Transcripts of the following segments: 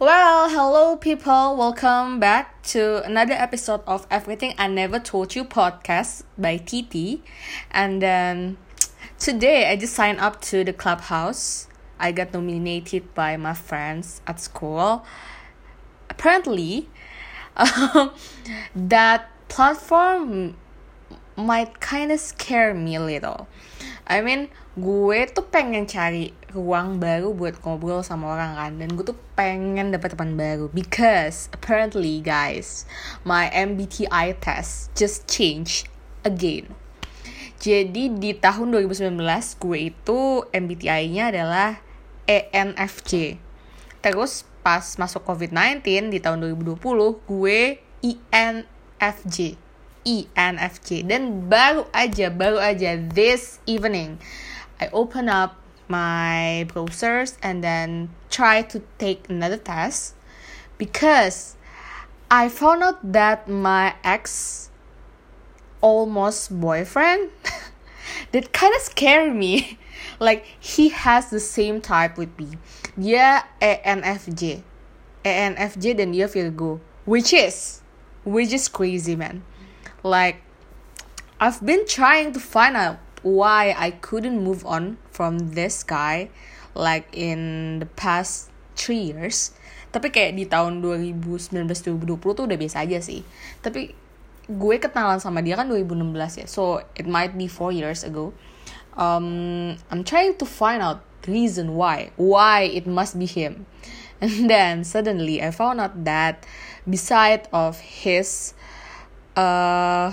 Well, hello people. Welcome back to another episode of Everything I Never Told You podcast by TT. And then today I just signed up to the clubhouse. I got nominated by my friends at school. Apparently, um, that platform might kind of scare me a little. I mean, gue tuh pengen cari ruang baru buat ngobrol sama orang kan. Dan gue tuh pengen dapat teman baru. Because apparently guys my MBTI test just change again. Jadi di tahun 2019 gue itu MBTI-nya adalah ENFJ terus pas masuk COVID-19 di tahun 2020 gue INFJ INFJ dan baru aja baru aja this evening I open up my browsers and then try to take another test because I found out that my ex almost boyfriend that kind of scared me. Like he has the same type with me. Dia ENFJ ENFJ dan dia Virgo which is which is crazy man. Like, I've been trying to find out why I couldn't move on from this guy like in the past three years. Tapi kayak di tahun 2019-2020 tuh udah biasa aja sih. Tapi gue kenalan sama dia kan 2016 ya. So it might be four years ago. Um, I'm trying to find out reason why. Why it must be him. And then suddenly I found out that beside of his uh,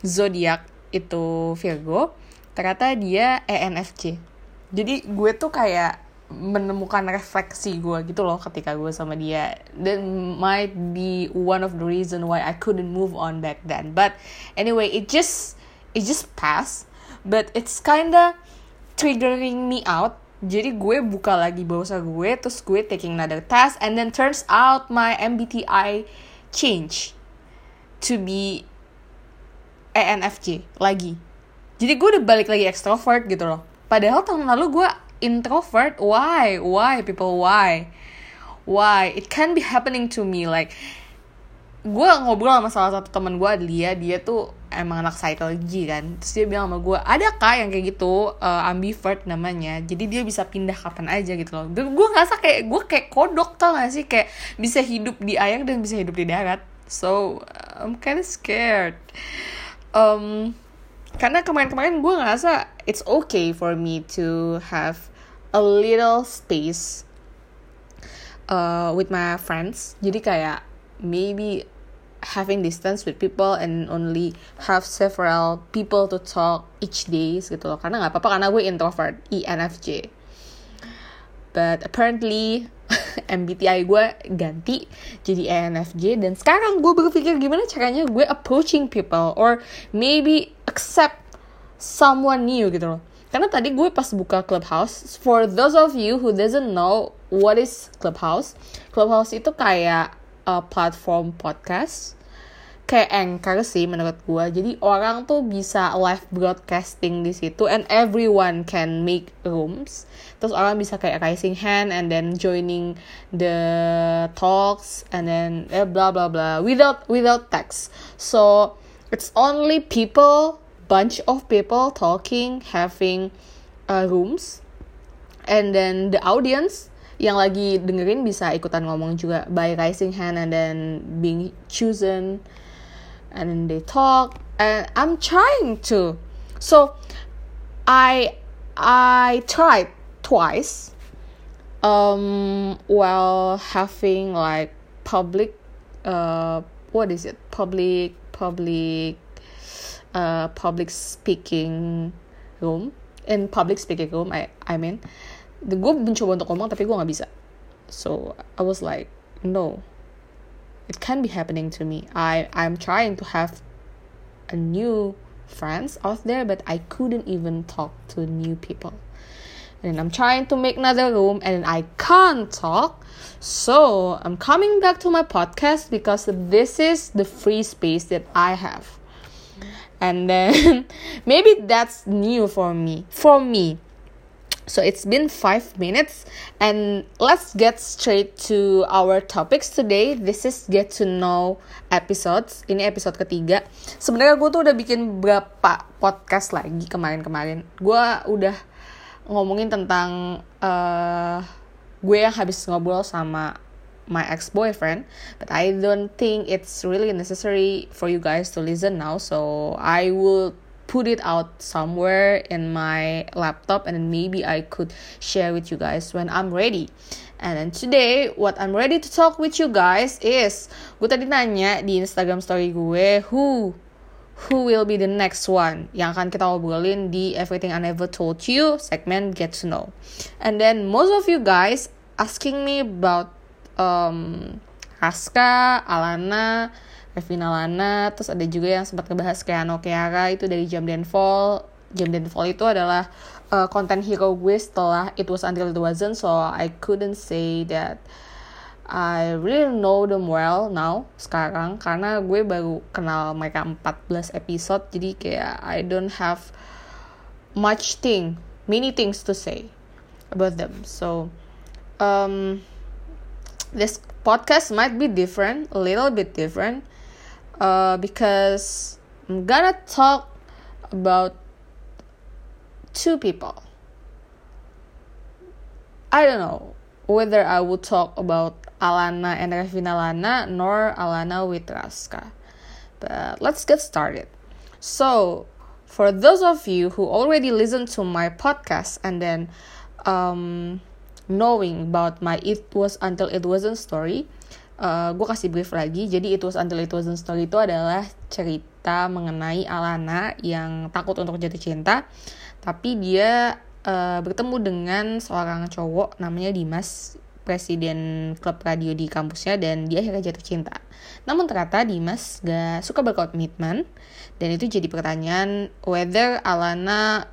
zodiak itu Virgo ternyata dia ENFJ jadi gue tuh kayak menemukan refleksi gue gitu loh ketika gue sama dia. That might be one of the reason why I couldn't move on back then. But anyway it just it just passed. But it's kinda triggering me out. Jadi gue buka lagi bahasa gue terus gue taking another test and then turns out my MBTI change to be ENFJ lagi. Jadi gue udah balik lagi extrovert gitu loh. Padahal tahun lalu gue introvert. Why? Why people why? Why? It can be happening to me like gue ngobrol sama salah satu teman gue dia dia tuh emang anak psikologi kan. Terus dia bilang sama gue ada kak yang kayak gitu uh, ambivert namanya. Jadi dia bisa pindah kapan aja gitu loh. Gue ngerasa kayak gue kayak kodok tau gak sih? Kayak bisa hidup di air dan bisa hidup di darat. So I'm kind of scared um karena kemarin-kemarin gue ngerasa it's okay for me to have a little space uh, with my friends. Jadi kayak maybe having distance with people and only have several people to talk each day gitu loh. Karena nggak apa-apa karena gue introvert ENFJ but apparently MBTI gue ganti jadi ENFJ dan sekarang gue berpikir gimana caranya gue approaching people or maybe accept someone new gitu loh. Karena tadi gue pas buka Clubhouse for those of you who doesn't know what is Clubhouse Clubhouse itu kayak a platform podcast kayak anchor sih menurut gue jadi orang tuh bisa live broadcasting di situ and everyone can make rooms. Terus orang bisa kayak raising hand and then joining the talks and then eh, blah blah blah without without text. So it's only people bunch of people talking having uh, rooms. And then the audience yang lagi dengerin bisa ikutan ngomong juga by raising hand and then being chosen and then they talk and I'm trying to. So I I tried twice. Um while having like public uh what is it? Public public uh public speaking room. In public speaking room I I mean the gue mencoba untuk ngomong tapi gue nggak bisa. So I was like no it can be happening to me. I i'm trying to have a new friends out there but i couldn't even talk to new people. And i'm trying to make another room and i can't talk. So i'm coming back to my podcast because this is the free space that i have. And then maybe that's new for me for me So it's been five minutes, and let's get straight to our topics today. This is get to know episodes. Ini episode ketiga. Sebenarnya gue tuh udah bikin berapa podcast lagi kemarin-kemarin. Gue udah ngomongin tentang uh, gue yang habis ngobrol sama my ex boyfriend, but I don't think it's really necessary for you guys to listen now. So I will put it out somewhere in my laptop and then maybe I could share with you guys when I'm ready. And then today, what I'm ready to talk with you guys is, gue tadi nanya di Instagram story gue, who who will be the next one yang akan kita obrolin di Everything I Never Told You segment Get to Know. And then most of you guys asking me about um, Raska, Alana, Revina Lana terus ada juga yang sempat ngebahas kayak Ano Kiara itu dari Jam Fall Jam Fall itu adalah uh, hero gue setelah It Was Until It Wasn't so I couldn't say that I really know them well now sekarang karena gue baru kenal mereka 14 episode jadi kayak I don't have much thing many things to say about them. So um this podcast might be different a little bit different uh, because I'm gonna talk about two people. I don't know whether I will talk about Alana and Revina Lana nor Alana with Raska. But let's get started. So, for those of you who already listened to my podcast and then um, knowing about my It Was Until It Wasn't story, uh, eh, gue kasih brief lagi jadi itu until it wasn't story itu adalah cerita mengenai Alana yang takut untuk jatuh cinta tapi dia uh, bertemu dengan seorang cowok namanya Dimas presiden klub radio di kampusnya dan dia akhirnya jatuh cinta. Namun ternyata Dimas gak suka berkomitmen dan itu jadi pertanyaan whether Alana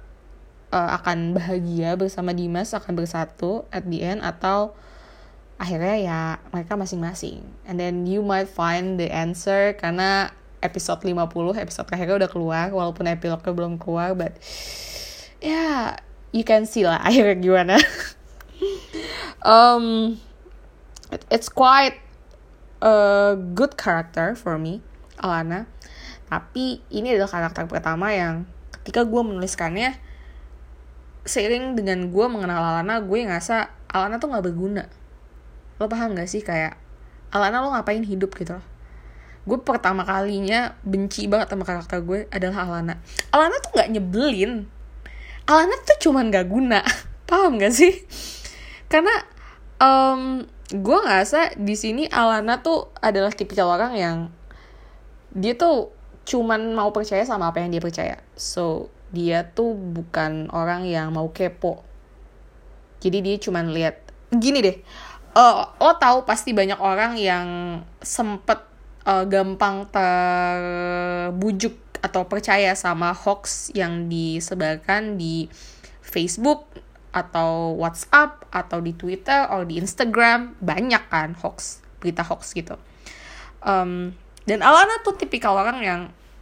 uh, akan bahagia bersama Dimas akan bersatu at the end atau akhirnya ya mereka masing-masing. And then you might find the answer karena episode 50 episode terakhirnya udah keluar walaupun epilognya belum keluar but ya yeah, you can see lah akhirnya gimana. Um it's quite a good character for me Alana. Tapi ini adalah karakter pertama yang ketika gue menuliskannya seiring dengan gue mengenal Alana gue ngerasa Alana tuh gak berguna lo paham gak sih kayak Alana lo ngapain hidup gitu gue pertama kalinya benci banget sama karakter gue adalah Alana. Alana tuh nggak nyebelin. Alana tuh cuman gak guna. Paham gak sih? Karena um, gue ngerasa di sini Alana tuh adalah tipikal orang yang dia tuh cuman mau percaya sama apa yang dia percaya. So dia tuh bukan orang yang mau kepo. Jadi dia cuman lihat gini deh uh, lo tahu pasti banyak orang yang sempet uh, gampang terbujuk atau percaya sama hoax yang disebarkan di Facebook atau WhatsApp atau di Twitter atau di Instagram. Banyak kan hoax berita hoax gitu. Um, dan Alana tuh tipikal orang yang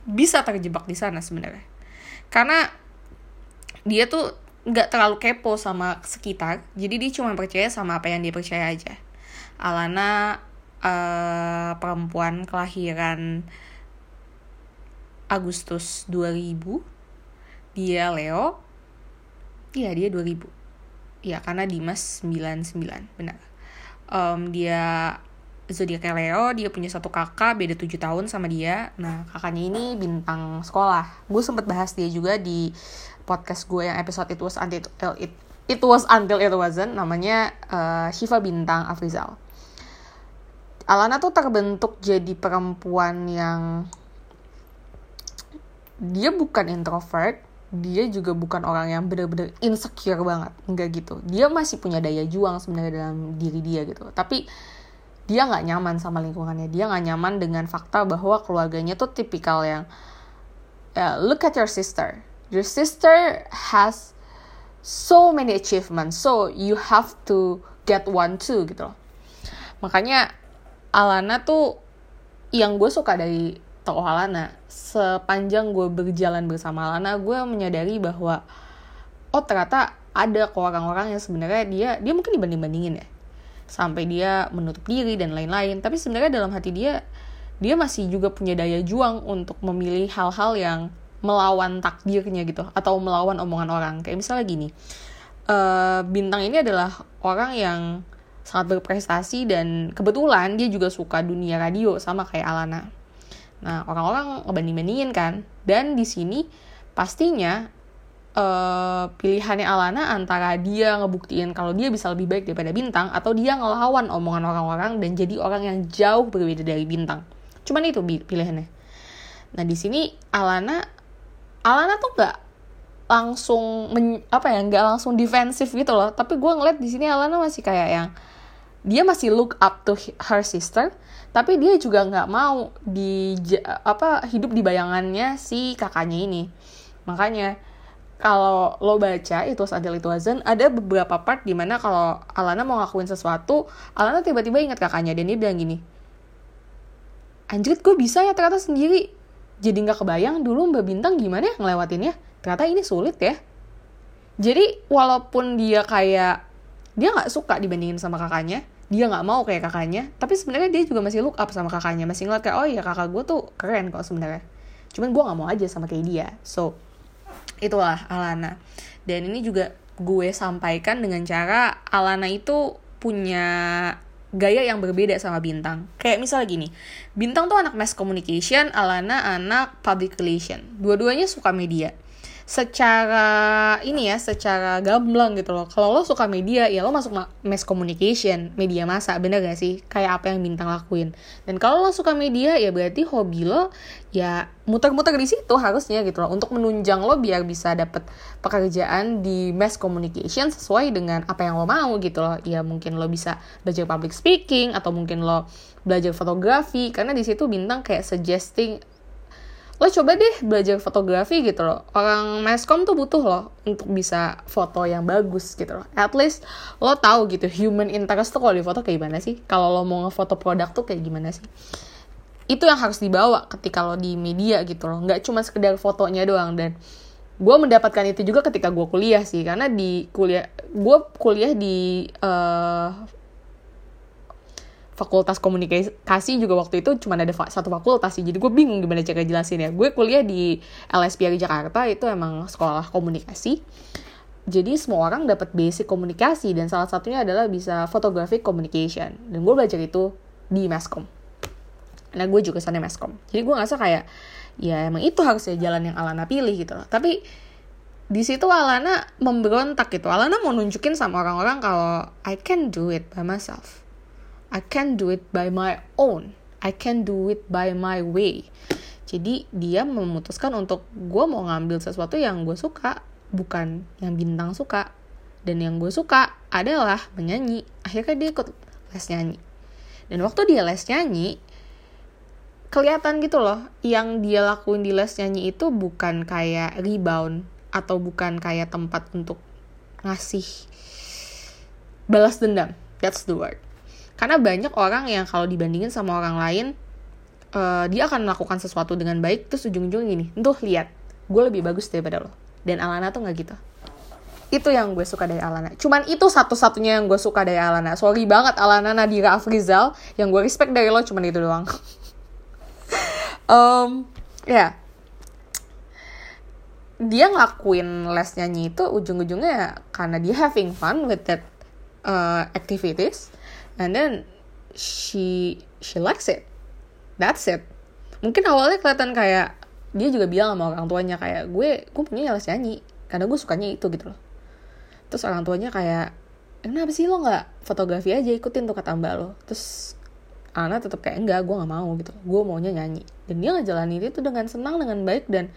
bisa terjebak di sana sebenarnya. Karena dia tuh nggak terlalu kepo sama sekitar. Jadi dia cuma percaya sama apa yang dia percaya aja. Alana uh, perempuan kelahiran Agustus 2000 dia Leo. Iya dia 2000 ya karena Dimas 99 benar. Um, dia zodiaknya Leo dia punya satu kakak beda 7 tahun sama dia. Nah kakaknya ini bintang sekolah. Gue sempet bahas dia juga di podcast gue yang episode it was until it, it was until it wasn't namanya uh, Shiva Bintang Afrizal. Alana tuh terbentuk jadi perempuan yang dia bukan introvert, dia juga bukan orang yang bener-bener insecure banget, enggak gitu. Dia masih punya daya juang sebenarnya dalam diri dia gitu. Tapi dia nggak nyaman sama lingkungannya, dia nggak nyaman dengan fakta bahwa keluarganya tuh tipikal yang uh, look at your sister, your sister has so many achievements so you have to get one too gitu loh. Makanya Alana tuh yang gue suka dari tokoh Alana sepanjang gue berjalan bersama Alana gue menyadari bahwa oh ternyata ada kok orang-orang yang sebenarnya dia dia mungkin dibanding bandingin ya. Sampai dia menutup diri dan lain-lain. Tapi sebenarnya dalam hati dia dia masih juga punya daya juang untuk memilih hal-hal yang melawan takdirnya gitu atau melawan omongan orang kayak misalnya gini uh, bintang ini adalah orang yang sangat berprestasi dan kebetulan dia juga suka dunia radio sama kayak Alana. Nah orang-orang ngebanding-bandingin kan dan di sini pastinya uh, pilihannya Alana antara dia ngebuktiin kalau dia bisa lebih baik daripada bintang atau dia ngelawan omongan orang-orang dan jadi orang yang jauh berbeda dari bintang. Cuman itu pilihannya. Nah di sini Alana Alana tuh nggak langsung men, apa ya nggak langsung defensif gitu loh. Tapi gue ngeliat di sini Alana masih kayak yang dia masih look up to her sister tapi dia juga nggak mau di apa hidup di bayangannya si kakaknya ini. Makanya kalau lo baca itu sadel itu azan ada beberapa part di mana kalau Alana mau ngakuin sesuatu Alana tiba-tiba ingat kakaknya dan dia bilang gini anjir gue bisa ya ternyata sendiri jadi nggak kebayang dulu Mbak Bintang gimana ya ngelewatinnya. Ternyata ini sulit ya. Jadi walaupun dia kayak dia nggak suka dibandingin sama kakaknya dia nggak mau kayak kakaknya tapi sebenarnya dia juga masih look up sama kakaknya masih ngeliat kayak oh iya kakak gue tuh keren kok sebenarnya. Cuman gue nggak mau aja sama kayak dia. So itulah Alana. Dan ini juga gue sampaikan dengan cara Alana itu punya gaya yang berbeda sama Bintang. Kayak misalnya gini, Bintang tuh anak mass communication, Alana anak public relation. Dua-duanya suka media secara ini ya secara gamblang gitu loh. Kalau lo suka media ya lo masuk mass communication media masa bener gak sih? Kayak apa yang bintang lakuin. Dan kalau lo suka media ya berarti hobi lo ya muter-muter di situ harusnya gitu loh. Untuk menunjang lo biar bisa dapet pekerjaan di mass communication sesuai dengan apa yang lo mau gitu loh. Ya mungkin lo bisa belajar public speaking atau mungkin lo belajar fotografi. Karena di situ bintang kayak suggesting lo coba deh belajar fotografi gitu loh. Orang meskom tuh butuh loh untuk bisa foto yang bagus gitu loh. At least lo tahu gitu human interest tuh kalau di foto kayak gimana sih? Kalau lo mau ngefoto produk tuh kayak gimana sih? Itu yang harus dibawa ketika lo di media gitu loh. Nggak cuma sekedar fotonya doang. Dan gue mendapatkan itu juga ketika gue kuliah sih. Karena di kuliah gue kuliah di uh, fakultas komunikasi juga waktu itu cuma ada satu fakultas sih. Jadi gue bingung gimana cara jelasin ya gue kuliah di LSPR Jakarta itu emang sekolah komunikasi. Jadi semua orang dapat basic komunikasi dan salah satunya adalah bisa photographic communication. Dan gue belajar itu di Meskom. Nah gue juga sana Meskom. Jadi gue ngerasa kayak ya emang itu harusnya jalan yang Alana pilih gitu loh. Tapi di situ Alana memberontak gitu. Alana mau nunjukin sama orang-orang kalau I can do it by myself I can do it by my own. I can do it by my way. Jadi dia memutuskan untuk gue mau ngambil sesuatu yang gue suka, bukan yang bintang suka. Dan yang gue suka adalah menyanyi. Akhirnya dia ikut les nyanyi. Dan waktu dia les nyanyi, kelihatan gitu loh, yang dia lakuin di les nyanyi itu bukan kayak rebound atau bukan kayak tempat untuk ngasih balas dendam. That's the word karena banyak orang yang kalau dibandingin sama orang lain uh, dia akan melakukan sesuatu dengan baik terus ujung-ujung gini tuh lihat gue lebih bagus daripada lo. Dan Alana tuh nggak gitu. Itu yang gue suka dari Alana. Cuman itu satu-satunya yang gue suka dari Alana. Sorry banget Alana Nadira Afrizal. Yang gue respect dari lo cuman itu doang. Um, ya. Yeah. dia ngelakuin les nyanyi itu ujung-ujungnya karena dia having fun with that uh, activities and then she she likes it. That's it. Mungkin awalnya kelihatan kayak dia juga bilang sama orang tuanya kayak gue gue punya les nyanyi. Karena gue sukanya itu gitu loh. Terus orang tuanya kayak kenapa sih lo nggak fotografi aja ikutin tuh kata mbak lo? Terus Ana tetap kayak enggak gue nggak mau gitu gue maunya nyanyi. Dan dia ngejalanin itu dengan senang dengan baik dan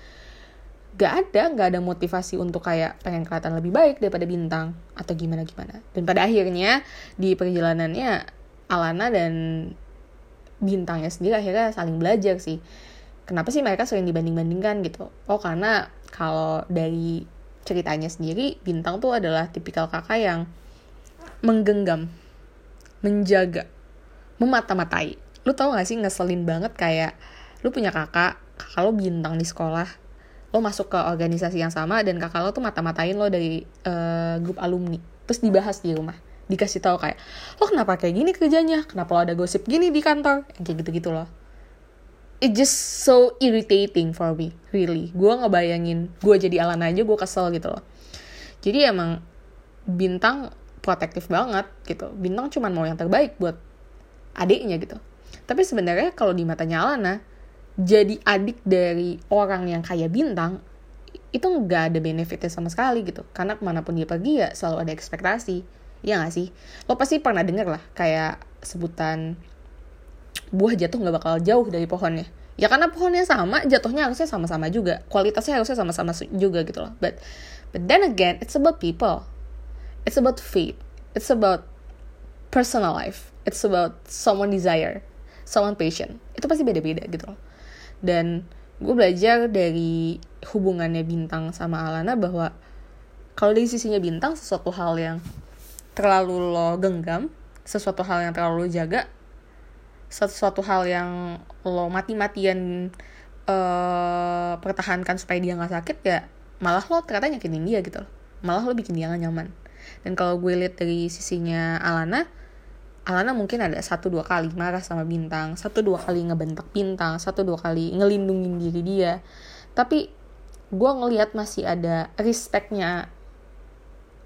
gak ada gak ada motivasi untuk kayak pengen kelihatan lebih baik daripada bintang atau gimana gimana dan pada akhirnya di perjalanannya Alana dan bintangnya sendiri akhirnya saling belajar sih. Kenapa sih mereka sering dibanding-bandingkan gitu? Oh karena kalau dari ceritanya sendiri bintang tuh adalah tipikal kakak yang menggenggam menjaga memata-matai. Lu tau gak sih ngeselin banget kayak lu punya kakak lu bintang di sekolah lo masuk ke organisasi yang sama dan kakak lo tuh mata-matain lo dari uh, grup alumni. Terus dibahas di rumah. Dikasih tahu kayak lo kenapa kayak gini kerjanya? Kenapa lo ada gosip gini di kantor? Kayak gitu-gitu loh. It just so irritating for me really. Gue ngebayangin gue jadi Alana aja gue kesel gitu loh. Jadi emang bintang protektif banget gitu. Bintang cuma mau yang terbaik buat adiknya gitu. Tapi sebenarnya kalau di matanya Alana jadi adik dari orang yang kayak bintang itu nggak ada benefitnya sama sekali gitu. Karena ke mana pun dia pergi ya selalu ada ekspektasi. Ya gak sih? Lo pasti pernah denger lah kayak sebutan buah jatuh nggak bakal jauh dari pohonnya. Ya karena pohonnya sama jatuhnya harusnya sama-sama juga. Kualitasnya harusnya sama-sama juga gitu loh. But but then again it's about people. It's about fate. It's about personal life. It's about someone desire someone patient. Itu pasti beda-beda gitu loh dan gue belajar dari hubungannya bintang sama Alana bahwa kalau dari sisinya bintang sesuatu hal yang terlalu lo genggam sesuatu hal yang terlalu lo jaga sesuatu hal yang lo mati-matian uh, pertahankan supaya dia nggak sakit ya malah lo ternyata nyakinin dia gitu loh. Malah lo bikin dia gak nyaman. Dan kalau gue lihat dari sisinya Alana Alana mungkin ada satu dua kali marah sama bintang satu dua kali ngebentak bintang satu dua kali ngelindungin diri dia. Tapi gue ngelihat masih ada respectnya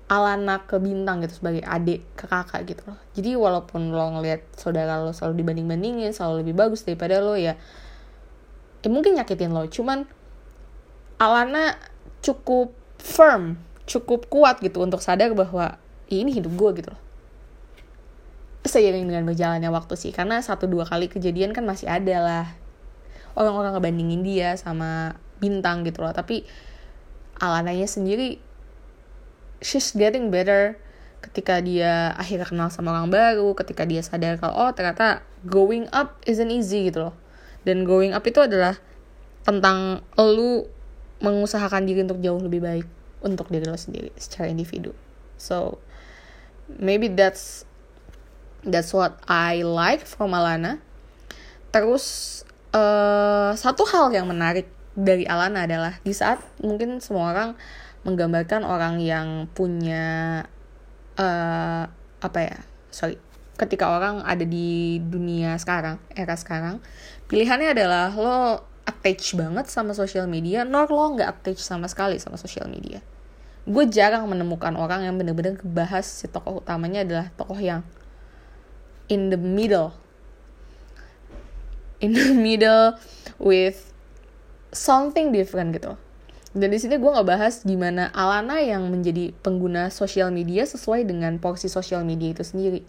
Alana ke bintang gitu sebagai adik ke kakak gitu loh. Jadi walaupun lo ngelihat saudara lo selalu dibanding bandingin selalu lebih bagus daripada lo ya ya mungkin nyakitin lo. Cuman Alana cukup firm cukup kuat gitu untuk sadar bahwa ini hidup gue gitu loh seiring dengan berjalannya waktu sih. Karena satu dua kali kejadian kan masih ada lah. Orang-orang ngebandingin dia sama bintang gitu loh. Tapi Alananya sendiri she's getting better. Ketika dia akhirnya kenal sama orang baru ketika dia sadar kalau oh ternyata going up isn't easy gitu loh. Dan going up itu adalah tentang lu mengusahakan diri untuk jauh lebih baik untuk diri lo sendiri secara individu. So maybe that's That's what I like from Alana. Terus uh, satu hal yang menarik dari Alana adalah di saat mungkin semua orang menggambarkan orang yang punya uh, apa ya sorry ketika orang ada di dunia sekarang era sekarang pilihannya adalah lo attach banget sama sosial media nor lo nggak attach sama sekali sama sosial media gue jarang menemukan orang yang bener-bener bahas si tokoh utamanya adalah tokoh yang in the middle. In the middle with something different gitu. Dan di sini gue nggak bahas gimana Alana yang menjadi pengguna sosial media sesuai dengan porsi sosial media itu sendiri.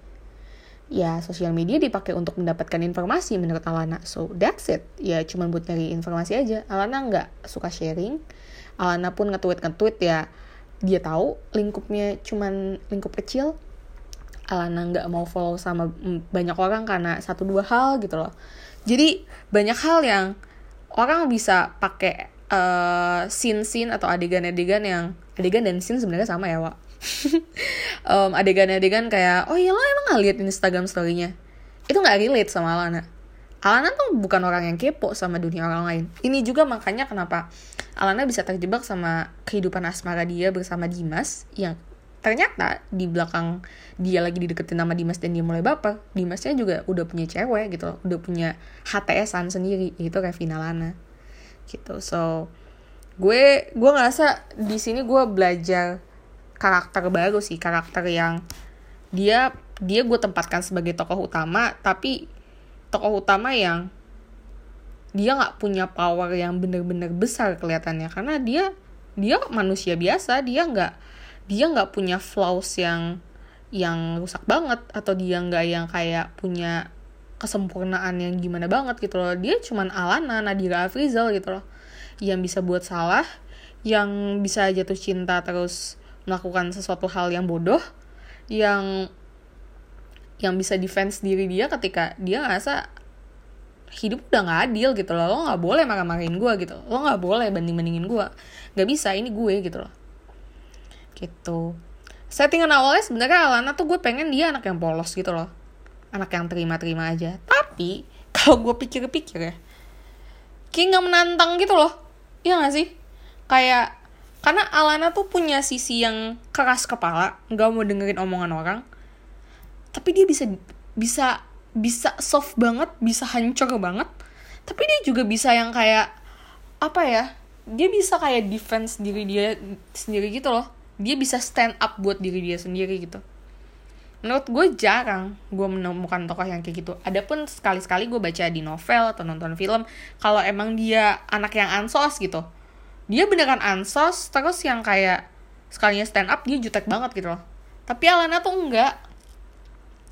Ya sosial media dipakai untuk mendapatkan informasi menurut Alana. So that's it. Ya cuma buat nyari informasi aja. Alana nggak suka sharing. Alana pun nge-tweet nge-tweet ya dia tahu lingkupnya cuman lingkup kecil Alana nggak mau follow sama banyak orang karena satu dua hal gitu loh. Jadi banyak hal yang orang bisa pakai uh, scene-scene atau adegan-adegan yang adegan dan scene sebenarnya sama ya Wak. Um, adegan-adegan kayak oh iya lo emang nggak lihat Instagram story-nya? Itu nggak relate sama Alana. Alana tuh bukan orang yang kepo sama dunia orang lain. Ini juga makanya kenapa Alana bisa terjebak sama kehidupan asmara dia bersama Dimas yang ternyata di belakang dia lagi dideketin sama Dimas dan dia mulai baper Dimasnya juga udah punya cewek gitu udah punya HTSan sendiri itu kayak Finalana gitu. So gue gue ngerasa di sini gue belajar karakter baru sih karakter yang dia dia gue tempatkan sebagai tokoh utama tapi tokoh utama yang dia nggak punya power yang bener-bener besar kelihatannya. Karena dia dia manusia biasa dia nggak dia nggak punya flaws yang yang rusak banget atau dia nggak yang kayak punya kesempurnaan yang gimana banget gitu loh. Dia cuman Alana Nadira Afrizal gitu loh. Yang bisa buat salah yang bisa jatuh cinta terus melakukan sesuatu hal yang bodoh yang yang bisa defense diri dia ketika dia ngerasa hidup udah nggak adil gitu loh. Lo nggak boleh marah-marahin gue gitu. Lo nggak boleh banding-bandingin gue nggak bisa ini gue gitu loh gitu. Settingan awalnya sebenarnya Alana tuh gue pengen dia anak yang polos gitu loh. Anak yang terima-terima aja. Tapi kalau gue pikir-pikir ya kayak nggak menantang gitu loh. Iya gak sih? Kayak karena Alana tuh punya sisi yang keras kepala nggak mau dengerin omongan orang. Tapi dia bisa bisa bisa soft banget bisa hancur banget. Tapi dia juga bisa yang kayak apa ya? Dia bisa kayak defense diri dia sendiri gitu loh dia bisa stand up buat diri dia sendiri gitu. Menurut gue jarang gue menemukan tokoh yang kayak gitu. Adapun sekali sekali gue baca di novel atau nonton film kalau emang dia anak yang ansos gitu dia beneran ansos terus yang kayak sekalinya stand up dia jutek banget gitu loh. Tapi Alana tuh enggak.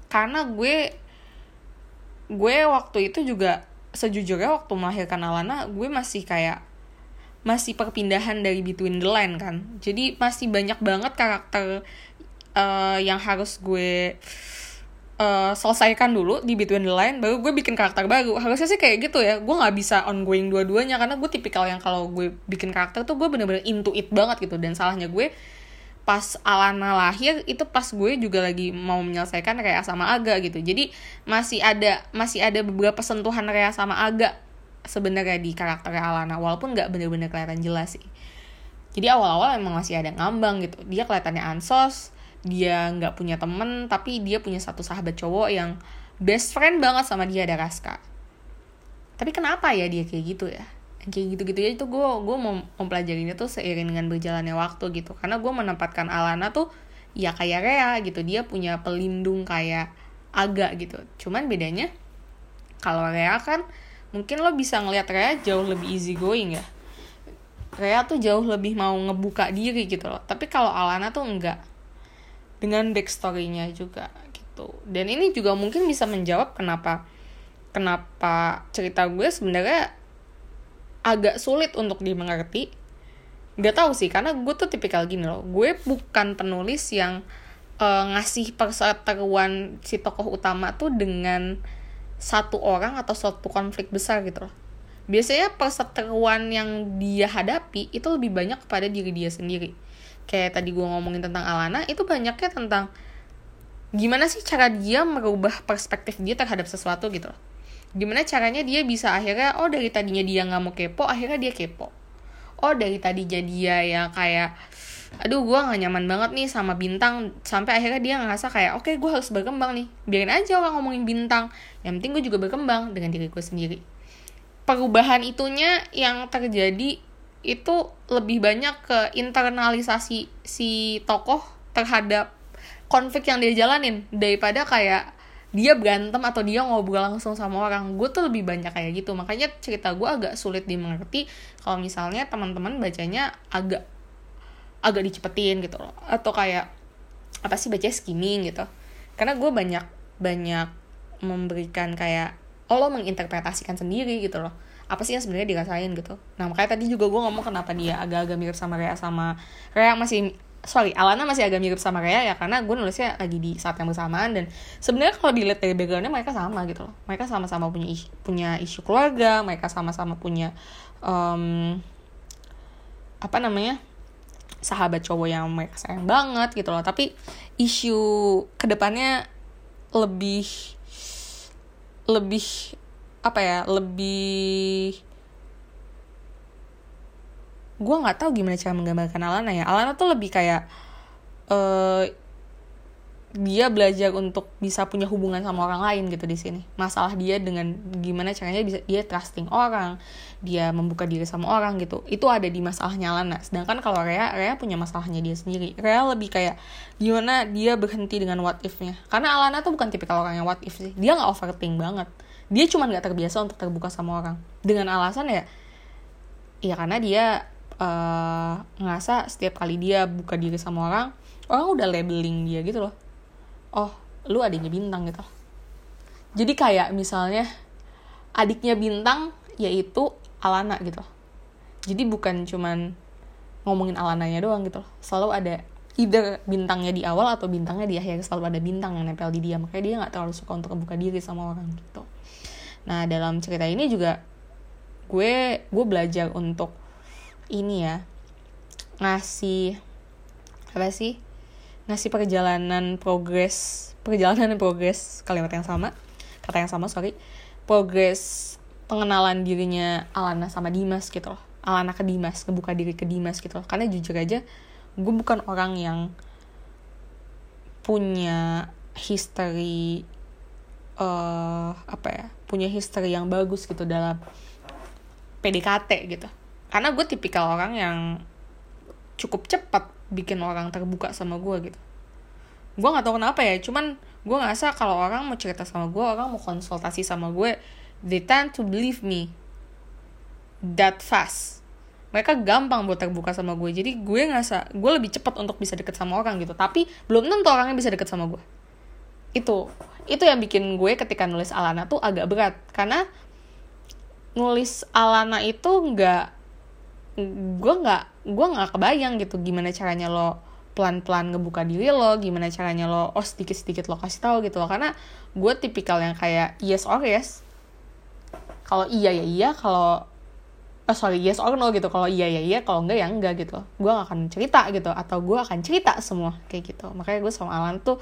Karena gue gue waktu itu juga sejujurnya waktu melahirkan Alana gue masih kayak masih perpindahan dari between the line kan. Jadi masih banyak banget karakter uh, yang harus gue uh, selesaikan dulu di Between the Line baru gue bikin karakter baru. Harusnya sih kayak gitu ya. Gue nggak bisa ongoing dua-duanya karena gue tipikal yang kalau gue bikin karakter tuh gue bener-bener into it banget gitu. Dan salahnya gue pas Alana lahir itu pas gue juga lagi mau menyelesaikan Rea sama Aga gitu. Jadi masih ada masih ada beberapa sentuhan Rea sama Aga sebenarnya di karakter Alana walaupun nggak bener-bener kelihatan jelas sih. Jadi awal-awal emang masih ada ngambang gitu. Dia kelihatannya ansos dia nggak punya temen tapi dia punya satu sahabat cowok yang best friend banget sama dia ada Raska. Tapi kenapa ya dia kayak gitu ya? Kayak gitu-gitu ya itu gue gue mau mempelajarinya tuh seiring dengan berjalannya waktu gitu. Karena gue menempatkan Alana tuh ya kayak Rea gitu. Dia punya pelindung kayak agak gitu. Cuman bedanya kalau Rea kan mungkin lo bisa ngelihat Rea jauh lebih easy going ya. Rea tuh jauh lebih mau ngebuka diri gitu loh. Tapi kalau Alana tuh enggak. Dengan backstorynya juga gitu. Dan ini juga mungkin bisa menjawab kenapa kenapa cerita gue sebenarnya agak sulit untuk dimengerti. Gak tau sih karena gue tuh tipikal gini loh. Gue bukan penulis yang uh, ngasih perseteruan si tokoh utama tuh dengan satu orang atau suatu konflik besar gitu loh. Biasanya perseteruan yang dia hadapi itu lebih banyak kepada diri dia sendiri. Kayak tadi gue ngomongin tentang Alana itu banyaknya tentang gimana sih cara dia merubah perspektif dia terhadap sesuatu gitu loh. Gimana caranya dia bisa akhirnya oh dari tadinya dia nggak mau kepo akhirnya dia kepo. Oh dari tadi jadi dia yang kayak aduh gue gak nyaman banget nih sama bintang. Sampai akhirnya dia ngerasa kayak oke okay, gue harus berkembang nih. Biarin aja orang ngomongin bintang. Yang penting gue juga berkembang dengan diri gue sendiri. Perubahan itunya yang terjadi itu lebih banyak ke internalisasi si tokoh terhadap konflik yang dia jalanin daripada kayak dia berantem atau dia ngobrol langsung sama orang. Gue tuh lebih banyak kayak gitu. Makanya cerita gue agak sulit dimengerti kalau misalnya teman-teman bacanya agak agak dicepetin gitu loh. Atau kayak apa sih baca skimming gitu. Karena gue banyak banyak memberikan kayak oh lo menginterpretasikan sendiri gitu loh. Apa sih yang sebenarnya dirasain gitu. Nah makanya tadi juga gue ngomong kenapa dia agak-agak mirip sama Rea sama Rea masih sorry Alana masih agak mirip sama Rea ya karena gue nulisnya lagi di saat yang bersamaan dan sebenarnya kalau dilihat dari backgroundnya mereka sama gitu loh. Mereka sama-sama punya isu, punya isu keluarga mereka sama-sama punya um, apa namanya sahabat cowok yang mereka sayang banget gitu loh. Tapi isu ke depannya lebih lebih apa ya lebih gue nggak tahu gimana cara menggambarkan Alana ya. Alana tuh lebih kayak uh, dia belajar untuk bisa punya hubungan sama orang lain gitu di sini. Masalah dia dengan gimana caranya bisa dia trusting orang dia membuka diri sama orang gitu. Itu ada di masalahnya Alana sedangkan kalau Rea Rea punya masalahnya dia sendiri. Rea lebih kayak gimana dia berhenti dengan what if-nya? Karena Alana tuh bukan tipikal orang yang what if sih. Dia nggak overthink banget. Dia cuma nggak terbiasa untuk terbuka sama orang. Dengan alasan ya ya karena dia uh, ngerasa setiap kali dia buka diri sama orang orang udah labeling dia gitu loh oh lu adiknya bintang gitu. Jadi kayak misalnya adiknya bintang yaitu Alana gitu. Jadi bukan cuman ngomongin Alananya doang gitu. Selalu ada either bintangnya di awal atau bintangnya di akhir. Selalu ada bintang yang nempel di dia. Makanya dia nggak terlalu suka untuk membuka diri sama orang gitu. Nah dalam cerita ini juga gue gue belajar untuk ini ya ngasih apa sih ngasih perjalanan progres perjalanan progres kalimat yang sama kata yang sama sorry. Progres pengenalan dirinya Alana sama Dimas gitu loh. Alana ke Dimas ngebuka diri ke Dimas gitu karena jujur aja gue bukan orang yang punya history uh, apa ya punya history yang bagus gitu dalam PDKT gitu. Karena gue tipikal orang yang cukup cepat bikin orang terbuka sama gue gitu. Gue nggak tahu kenapa ya cuman gue ngerasa kalau orang mau cerita sama gue orang mau konsultasi sama gue they tend to believe me that fast. Mereka gampang buat terbuka sama gue jadi gue ngerasa gue lebih cepat untuk bisa deket sama orang gitu. Tapi belum tentu orangnya bisa deket sama gue itu itu yang bikin gue ketika nulis Alana tuh agak berat. Karena nulis Alana itu nggak gue nggak gue nggak kebayang gitu gimana caranya lo pelan-pelan ngebuka diri lo gimana caranya lo oh sedikit-sedikit lo kasih tahu gitu loh. Karena gue tipikal yang kayak yes or yes. Kalau iya ya iya. Kalau oh sorry yes or no gitu. Kalau iya ya iya. Kalau enggak ya enggak gitu. Gue gak akan cerita gitu atau gue akan cerita semua kayak gitu. Makanya gue sama Alan tuh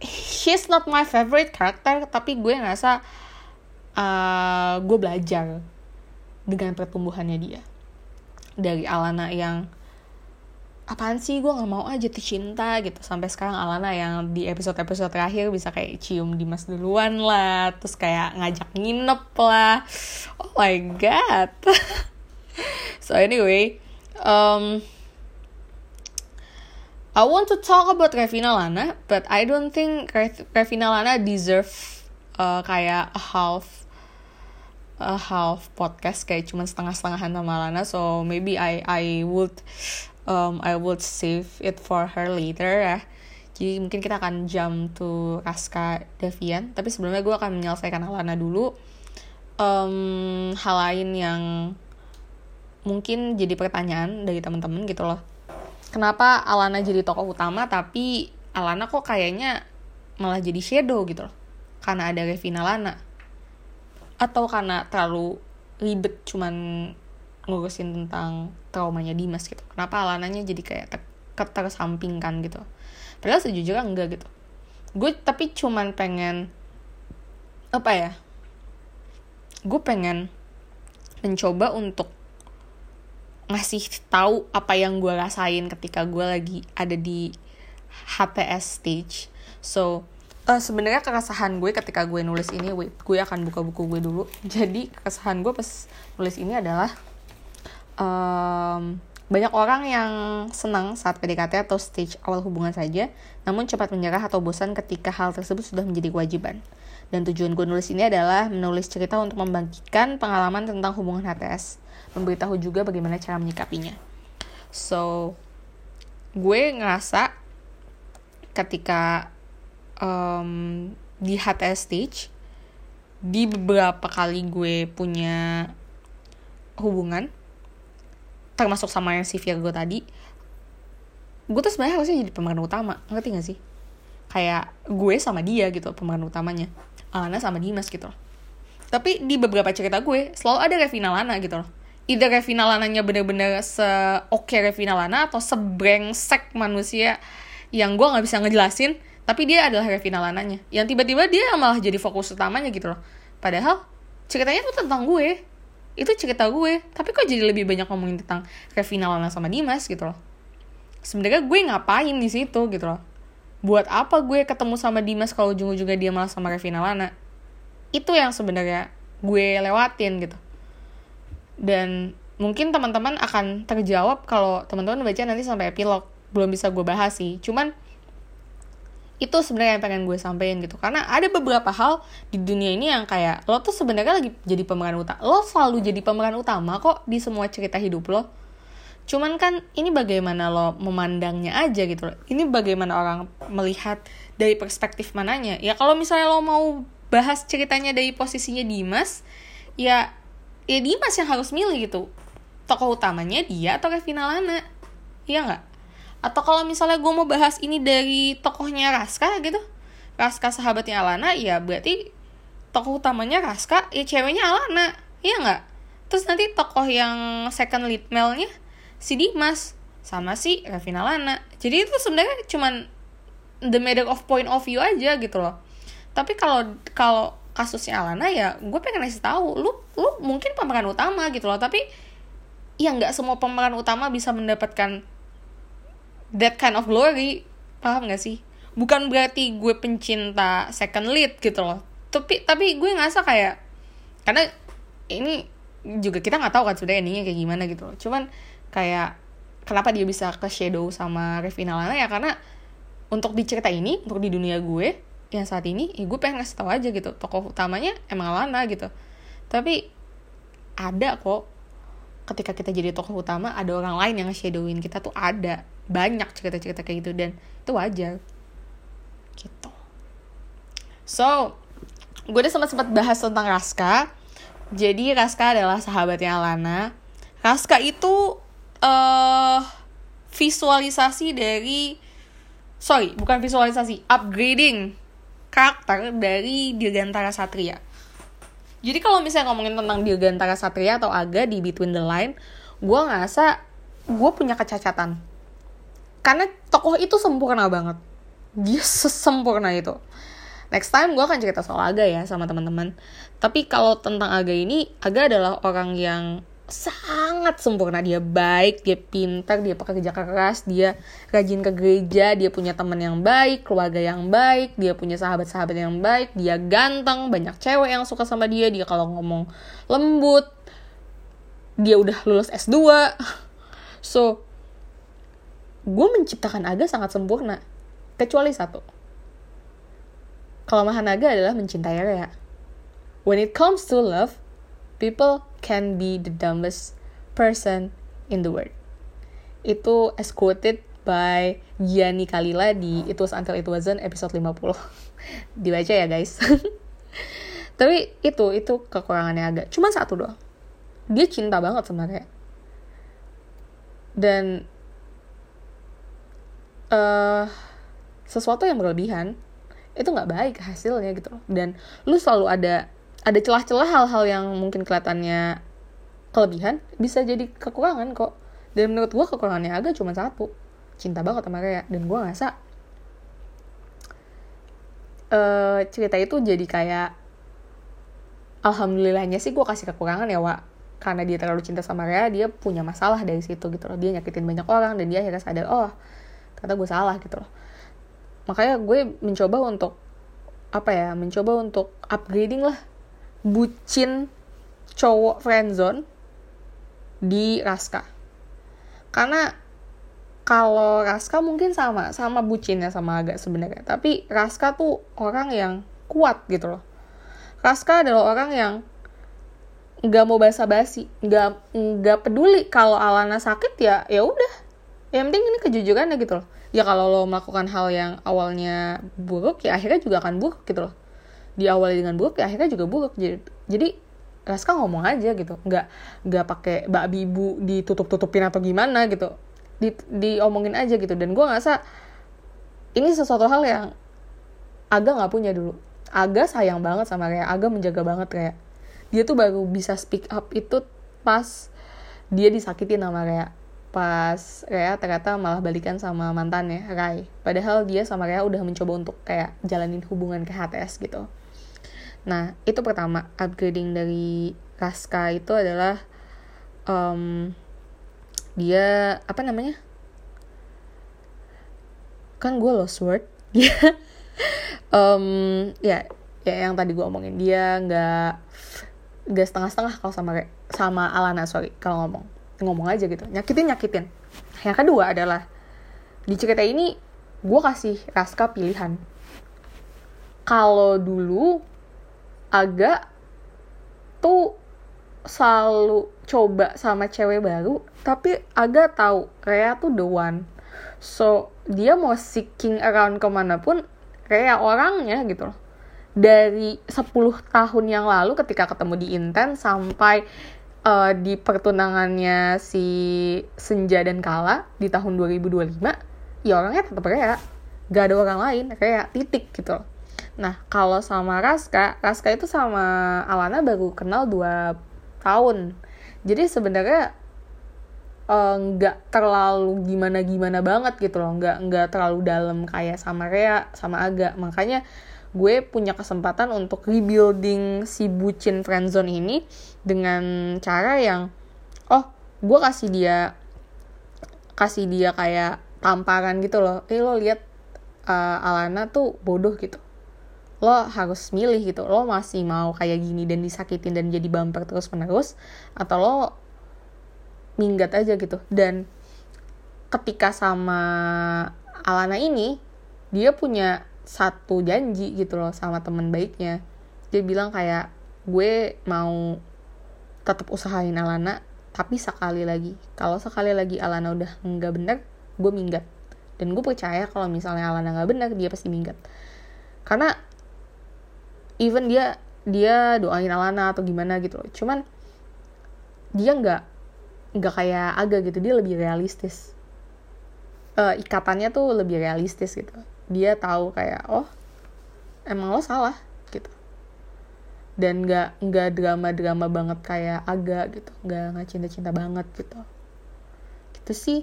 he's not my favorite character tapi gue ngerasa uh, gue belajar dengan pertumbuhannya dia. Dari Alana yang apaan sih gue nggak mau aja tuh cinta gitu. Sampai sekarang Alana yang di episode episode terakhir bisa kayak cium Dimas duluan lah terus kayak ngajak nginep lah. Oh my god. So anyway um, I want to talk about Revina Lana but I don't think Revina Lana deserve uh, kayak a half a half podcast kayak cuma setengah-setengahan sama Lana. So maybe I I would um, I would save it for her later ya. Jadi mungkin kita akan jump to Raska Devian. Tapi sebelumnya gue akan menyelesaikan Alana dulu. Um, hal lain yang mungkin jadi pertanyaan dari teman-teman gitu loh. Kenapa Alana jadi tokoh utama tapi Alana kok kayaknya malah jadi shadow gitu loh? Karena ada Revina Lana atau karena terlalu ribet cuman ngurusin tentang traumanya Dimas gitu. Kenapa Alananya jadi kayak ter tersampingkan gitu? Padahal sejujurnya enggak gitu. Gue tapi cuman pengen apa ya gue pengen mencoba untuk ngasih tahu apa yang gue rasain ketika gue lagi ada di HTS stage. So uh, sebenarnya keresahan gue ketika gue nulis ini gue akan buka buku gue dulu jadi keresahan gue pas nulis ini adalah um, banyak orang yang senang saat PDKT atau stage awal hubungan saja, namun cepat menyerah atau bosan ketika hal tersebut sudah menjadi kewajiban. Dan tujuan gue nulis ini adalah menulis cerita untuk membangkitkan pengalaman tentang hubungan HTS, memberitahu juga bagaimana cara menyikapinya. So, gue ngerasa ketika um, di HTS stage, di beberapa kali gue punya hubungan, termasuk sama yang si Virgo tadi gue tuh sebenarnya harusnya jadi pemeran utama ngerti gak sih? Kayak gue sama dia gitu pemeran utamanya. Alana sama Dimas gitu loh. Tapi di beberapa cerita gue selalu ada Revina Lana gitu loh. Either Revina Lananya bener-bener se-oke Revina Lana atau sebrengsek manusia yang gue nggak bisa ngejelasin tapi dia adalah Revina Lananya. Yang tiba-tiba dia malah jadi fokus utamanya gitu loh. Padahal ceritanya tuh tentang gue. Itu cerita gue. Tapi kok jadi lebih banyak ngomongin tentang Revina Lana sama Dimas gitu loh. Sebenarnya gue ngapain di situ gitu loh. Buat apa gue ketemu sama Dimas kalau ujung-ujungnya dia malah sama Revina Lana? Itu yang sebenarnya gue lewatin gitu. Dan mungkin teman-teman akan terjawab kalau teman-teman baca nanti sampai epilog. Belum bisa gue bahas sih. Cuman itu sebenarnya yang pengen gue sampein gitu. Karena ada beberapa hal di dunia ini yang kayak lo tuh sebenarnya lagi jadi pemeran utama lo selalu jadi pemeran utama kok di semua cerita hidup lo. Cuman kan ini bagaimana lo memandangnya aja gitu loh. Ini bagaimana orang melihat dari perspektif mananya. Ya kalau misalnya lo mau bahas ceritanya dari posisinya Dimas ya ya Dimas yang harus milih gitu. Tokoh utamanya dia atau Kevin Lana iya nggak atau kalau misalnya gue mau bahas ini dari tokohnya Raska gitu Raska sahabatnya Alana ya berarti tokoh utamanya Raska ya ceweknya Alana iya nggak? Terus nanti tokoh yang second lead male-nya si Dimas sama si Revina Lana jadi itu sebenarnya cuman the matter of point of view aja gitu loh. Tapi kalau kalau kasusnya Alana ya gue pengen ngasih tahu lu lu mungkin pemeran utama gitu loh. Tapi ya nggak semua pemeran utama bisa mendapatkan that kind of glory paham gak sih? Bukan berarti gue pencinta second lead gitu loh. Tapi tapi gue ngerasa kayak karena ini juga kita nggak tahu kan sebenarnya endingnya kayak gimana gitu loh. Cuman kayak kenapa dia bisa ke shadow sama Revina Lana ya? Karena untuk di cerita ini untuk di dunia gue yang saat ini ya gue pengen ngasih tahu aja gitu. Tokoh utamanya emang Lana gitu. Tapi ada kok ketika kita jadi tokoh utama ada orang lain yang nge-shadowin kita tuh ada banyak cerita-cerita kayak gitu dan itu wajar. Gitu. So gue udah sempat sempat bahas tentang Raska. Jadi Raska adalah sahabatnya Alana. Raska itu uh, visualisasi dari sorry bukan visualisasi upgrading karakter dari Dirgantara Satria. Jadi kalau misalnya ngomongin tentang Dirgantara Satria atau Aga di Between the Line gue ngerasa gue punya kecacatan karena tokoh itu sempurna banget. Dia sesempurna itu. Next time gue akan cerita soal Aga ya sama teman-teman. Tapi kalau tentang Aga ini Aga adalah orang yang sangat sempurna. Dia baik dia pintar dia pekerja keras dia rajin ke gereja dia punya teman yang baik keluarga yang baik dia punya sahabat-sahabat yang baik dia ganteng banyak cewek yang suka sama dia dia kalau ngomong lembut dia udah lulus S2 so gue menciptakan Aga sangat sempurna kecuali satu. Kelemahan Aga adalah mencintai Rea. When it comes to love people can be the dumbest person in the world. Itu as quoted by Gianni Kalila di It Was Until It Wasn't episode 50 dibaca ya guys. Tapi itu itu kekurangannya agak cuma satu doang. Dia cinta banget sebenarnya dan uh, sesuatu yang berlebihan itu nggak baik hasilnya gitu loh. Dan lu selalu ada ada celah-celah hal-hal yang mungkin kelihatannya kelebihan bisa jadi kekurangan kok. Dan menurut gue kekurangannya agak cuma satu cinta banget sama Rea dan gue ngerasa uh, cerita itu jadi kayak alhamdulillahnya sih gue kasih kekurangan ya Wak. Karena dia terlalu cinta sama Rea dia punya masalah dari situ gitu loh. Dia nyakitin banyak orang dan dia akhirnya sadar oh kata gue salah gitu loh. Makanya gue mencoba untuk apa ya mencoba untuk upgrading lah bucin cowok friendzone di Raska. Karena kalau Raska mungkin sama sama bucinnya sama agak sebenarnya. Tapi Raska tuh orang yang kuat gitu loh. Raska adalah orang yang nggak mau basa-basi nggak nggak peduli kalau Alana sakit ya ya udah yang penting ini kejujurannya gitu loh. Ya kalau lo melakukan hal yang awalnya buruk ya akhirnya juga akan buruk gitu loh. Diawali dengan buruk ya akhirnya juga buruk. Jadi jadi Raska ngomong aja gitu. Nggak nggak pakai bak bibu ditutup tutupin atau gimana gitu. Di diomongin aja gitu. Dan gue ngerasa ini sesuatu hal yang agak nggak punya dulu. Agak sayang banget sama Rea agak menjaga banget kayak dia tuh baru bisa speak up itu pas dia disakitin sama Rea pas Rea ternyata malah balikan sama mantannya Rai. Padahal dia sama Rea udah mencoba untuk kayak jalanin hubungan ke HTS gitu. Nah itu pertama upgrading dari Raska itu adalah um, dia apa namanya? Kan gue lost word. Dia um, ya ya yang tadi gue omongin dia nggak nggak setengah-setengah kalau sama sama Alana sorry kalau ngomong ngomong aja gitu. Nyakitin nyakitin. Yang kedua adalah di cerita ini gue kasih Raska pilihan. Kalau dulu agak tuh selalu coba sama cewek baru tapi agak tahu Rea tuh the one. So dia mau seeking around ke mana pun Rea orangnya gitu loh. Dari 10 tahun yang lalu ketika ketemu di Inten sampai uh, di pertunangannya si Senja dan Kala di tahun 2025 ya orangnya tetap Rea. Gak ada orang lain Rea titik gitu. Nah kalau sama Raska Raska itu sama Alana baru kenal 2 tahun. Jadi sebenarnya eh, nggak uh, terlalu gimana gimana banget gitu loh. Nggak nggak terlalu dalam kayak sama Rea sama Aga. Makanya gue punya kesempatan untuk rebuilding si bucin friendzone ini dengan cara yang oh gue kasih dia kasih dia kayak tamparan gitu loh. Eh lo lihat uh, Alana tuh bodoh gitu. Lo harus milih gitu. Lo masih mau kayak gini dan disakitin dan jadi bumper terus menerus atau lo minggat aja gitu. Dan ketika sama Alana ini dia punya satu janji gitu loh sama teman baiknya. Dia bilang kayak gue mau tetap usahain Alana tapi sekali lagi. Kalau sekali lagi Alana udah nggak bener gue minggat. Dan gue percaya kalau misalnya Alana nggak bener dia pasti minggat. Karena even dia dia doain Alana atau gimana gitu loh. Cuman dia nggak nggak kayak agak gitu. Dia lebih realistis. Uh, ikatannya tuh lebih realistis gitu dia tahu kayak oh emang lo salah gitu. Dan nggak nggak drama drama banget kayak agak gitu nggak nggak cinta cinta banget gitu. Gitu sih.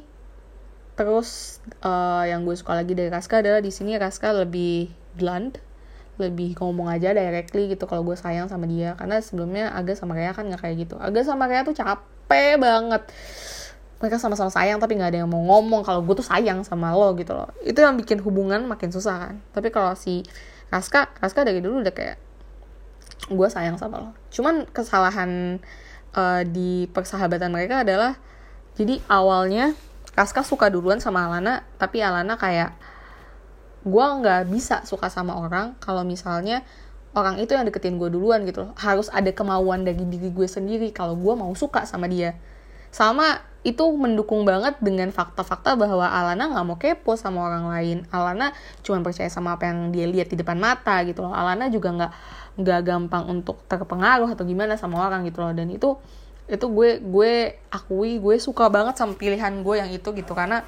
Terus uh, yang gue suka lagi dari Raska adalah di sini Raska lebih blunt lebih ngomong aja directly gitu kalau gue sayang sama dia. Karena sebelumnya Aga sama Rea kan nggak kayak gitu. Aga sama Rea tuh capek banget mereka sama-sama sayang tapi nggak ada yang mau ngomong kalau gue tuh sayang sama lo gitu loh. Itu yang bikin hubungan makin susah kan. Tapi kalau si Raska Raska dari dulu udah kayak gue sayang sama lo. Cuman kesalahan uh, di persahabatan mereka adalah jadi awalnya Raska suka duluan sama Alana tapi Alana kayak gue nggak bisa suka sama orang kalau misalnya orang itu yang deketin gue duluan gitu loh. Harus ada kemauan dari diri gue sendiri kalau gue mau suka sama dia. Sama itu mendukung banget dengan fakta-fakta bahwa Alana nggak mau kepo sama orang lain. Alana cuma percaya sama apa yang dia lihat di depan mata gitu loh. Alana juga nggak nggak gampang untuk terpengaruh atau gimana sama orang gitu loh. Dan itu itu gue gue akui gue suka banget sama pilihan gue yang itu gitu karena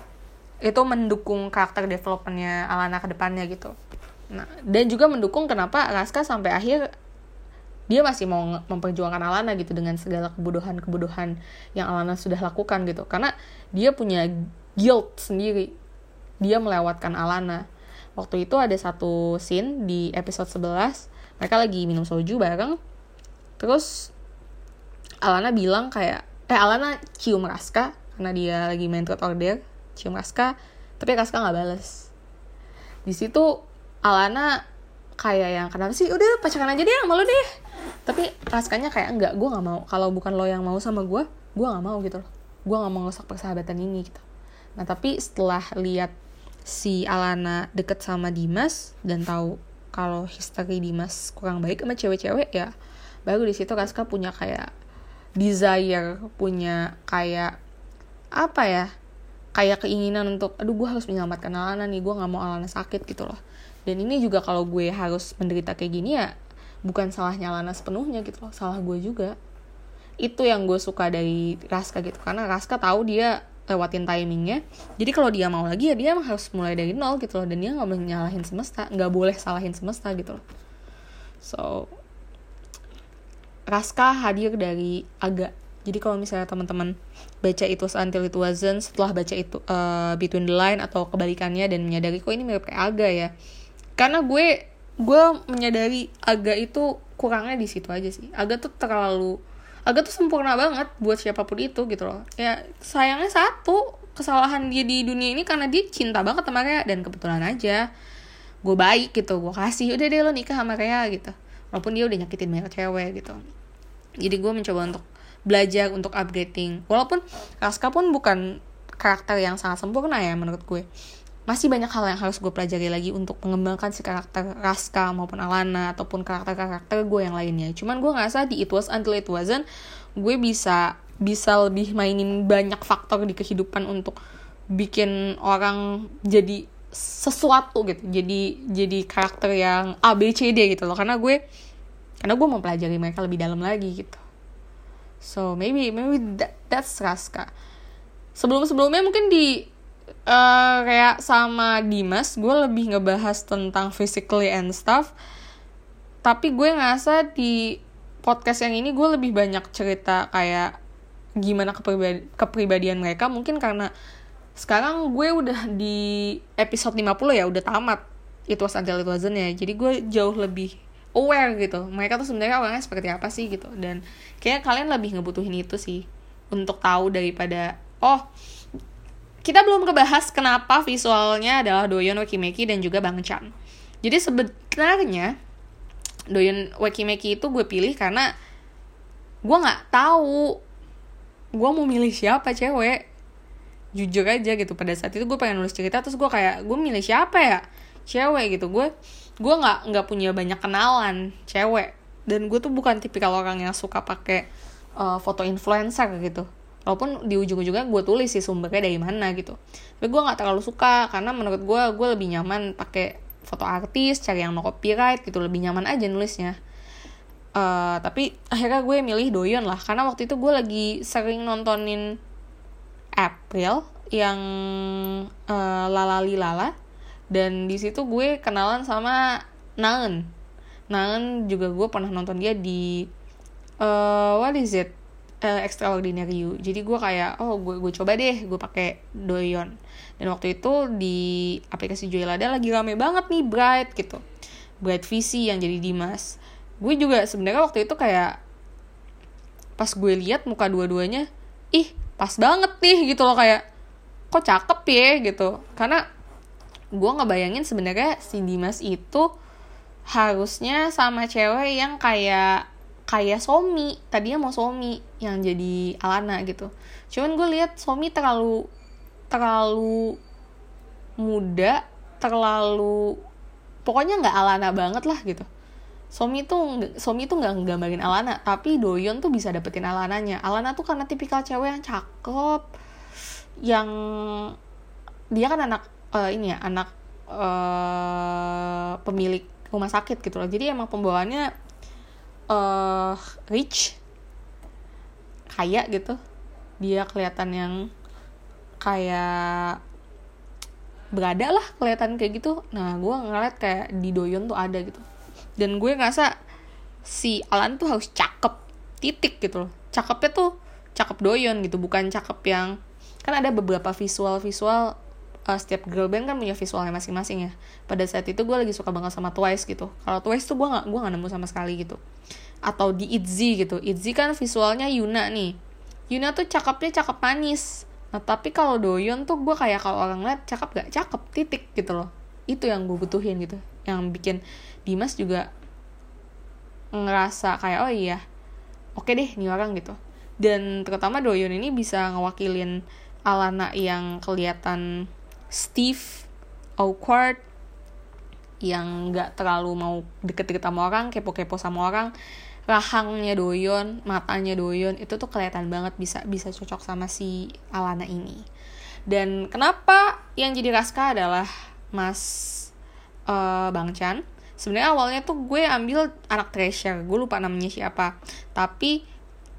itu mendukung karakter developmentnya Alana ke depannya gitu. Nah, dan juga mendukung kenapa Raska sampai akhir dia masih mau memperjuangkan Alana gitu dengan segala kebodohan-kebodohan yang Alana sudah lakukan gitu. Karena dia punya guilt sendiri. Dia melewatkan Alana. Waktu itu ada satu scene di episode 11 mereka lagi minum soju bareng. Terus Alana bilang kayak eh Alana cium Raska karena dia lagi main truth order cium Raska tapi Raska nggak balas di situ Alana kayak yang kenapa sih? Udah pacaran aja deh sama lo deh tapi Raskanya kayak enggak gue nggak mau. Kalau bukan lo yang mau sama gue gue nggak mau gitu loh. Gue nggak mau ngerusak persahabatan ini gitu. Nah tapi setelah lihat si Alana deket sama Dimas dan tahu kalau history Dimas kurang baik sama cewek-cewek ya baru di situ Raska punya kayak desire punya kayak apa ya kayak keinginan untuk aduh gue harus menyelamatkan Alana nih gue nggak mau Alana sakit gitu loh. Dan ini juga kalau gue harus menderita kayak gini ya bukan salahnya Lana sepenuhnya gitu loh salah gue juga. Itu yang gue suka dari Raska gitu karena Raska tahu dia lewatin timingnya. Jadi kalau dia mau lagi ya dia emang harus mulai dari nol gitu loh dan dia nggak boleh nyalahin semesta nggak boleh salahin semesta gitu loh. So Raska hadir dari agak jadi kalau misalnya teman-teman baca itu until it wasn't setelah baca itu uh, between the line atau kebalikannya dan menyadari kok ini mirip kayak aga ya? Karena gue gue menyadari agak itu kurangnya di situ aja sih. Agak tuh terlalu agak tuh sempurna banget buat siapa pun itu gitu loh. Ya sayangnya satu kesalahan dia di dunia ini karena dia cinta banget sama Rea dan kebetulan aja gue baik gitu gue kasih udah deh lo nikah sama Rea gitu. Walaupun dia udah nyakitin banyak cewek gitu. Jadi gue mencoba untuk belajar untuk upgrading. Walaupun Raska pun bukan karakter yang sangat sempurna ya menurut gue masih banyak hal yang harus gue pelajari lagi untuk mengembangkan si karakter Raska maupun Alana ataupun karakter-karakter gue yang lainnya. Cuman gue ngerasa di It Was Until It Wasn't gue bisa bisa lebih mainin banyak faktor di kehidupan untuk bikin orang jadi sesuatu gitu. Jadi jadi karakter yang A B C D gitu loh karena gue karena gue mau pelajari mereka lebih dalam lagi gitu. So maybe maybe that, that's Raska. Sebelum-sebelumnya mungkin di uh, kayak sama Dimas gue lebih ngebahas tentang physically and stuff. Tapi gue ngerasa di podcast yang ini gue lebih banyak cerita kayak gimana kepribadi kepribadian mereka. Mungkin karena sekarang gue udah di episode 50 ya udah tamat. It was until it wasn't ya. Jadi gue jauh lebih aware gitu. Mereka tuh sebenarnya orangnya seperti apa sih gitu. Dan kayaknya kalian lebih ngebutuhin itu sih. Untuk tahu daripada oh kita belum ngebahas kenapa visualnya adalah Doyon Wakimeki dan juga Bang Chan jadi sebenarnya Doyon Wakimeki itu gue pilih karena gue nggak tahu gue mau milih siapa cewek. Jujur aja gitu pada saat itu gue pengen nulis cerita terus gue kayak gue milih siapa ya? Cewek gitu. Gue gue nggak nggak punya banyak kenalan cewek. Dan gue tuh bukan tipikal orang yang suka pakai uh, foto influencer gitu walaupun di ujung-ujungnya gue tulis sih sumbernya dari mana gitu. Tapi gue nggak terlalu suka karena menurut gue gue lebih nyaman pakai foto artis cari yang no copyright gitu lebih nyaman aja nulisnya. Uh, tapi akhirnya gue milih Doyon lah karena waktu itu gue lagi sering nontonin April yang uh, Lalali Lala dan di situ gue kenalan sama Naen. Naen juga gue pernah nonton dia di uh, what is it uh, Extraordinary. You jadi gue kayak oh gue gue coba deh gue pakai Doyon. Dan waktu itu di aplikasi Joylada lagi rame banget nih Bright gitu. Bright VC yang jadi Dimas. Gue juga sebenarnya waktu itu kayak pas gue lihat muka dua-duanya ih pas banget nih gitu loh kayak kok cakep ya gitu. Karena gue ngebayangin sebenarnya si Dimas itu harusnya sama cewek yang kayak kayak Somi tadinya mau Somi yang jadi Alana gitu. Cuman gue lihat Somi terlalu terlalu muda terlalu pokoknya nggak Alana banget lah gitu. Somi tuh Somi tuh nggak nggambarin Alana tapi Doyon tuh bisa dapetin Alananya. Alana tuh karena tipikal cewek yang cakep yang dia kan anak uh, ini ya anak uh, pemilik rumah sakit gitu loh. Jadi emang pembawaannya uh, rich kaya gitu. Dia kelihatan yang kayak berada lah kelihatan kayak gitu. Nah gue ngeliat kayak di Doyon tuh ada gitu. Dan gue ngerasa si Alan tuh harus cakep titik gitu loh. Cakepnya tuh cakep doyon gitu bukan cakep yang kan ada beberapa visual visual uh, setiap girl band kan punya visualnya masing-masing ya. Pada saat itu gue lagi suka banget sama Twice gitu. Kalau Twice tuh gue nggak gue nggak nemu sama sekali gitu. Atau di Itzy gitu. Itzy kan visualnya Yuna nih. Yuna tuh cakepnya cakep manis. Nah tapi kalau Doyon tuh gue kayak kalau orang lihat cakep gak cakep titik gitu loh. Itu yang gue butuhin gitu. Yang bikin Dimas juga ngerasa kayak oh iya oke deh nih orang gitu. Dan terutama Doyon ini bisa ngewakilin Alana yang kelihatan stiff awkward yang nggak terlalu mau deket-deket sama orang kepo-kepo sama orang rahangnya Doyon matanya Doyon itu tuh kelihatan banget bisa bisa cocok sama si Alana ini. Dan kenapa yang jadi Raska adalah Mas uh, Bang Chan? Sebenarnya awalnya tuh gue ambil anak treasure gue lupa namanya siapa. Tapi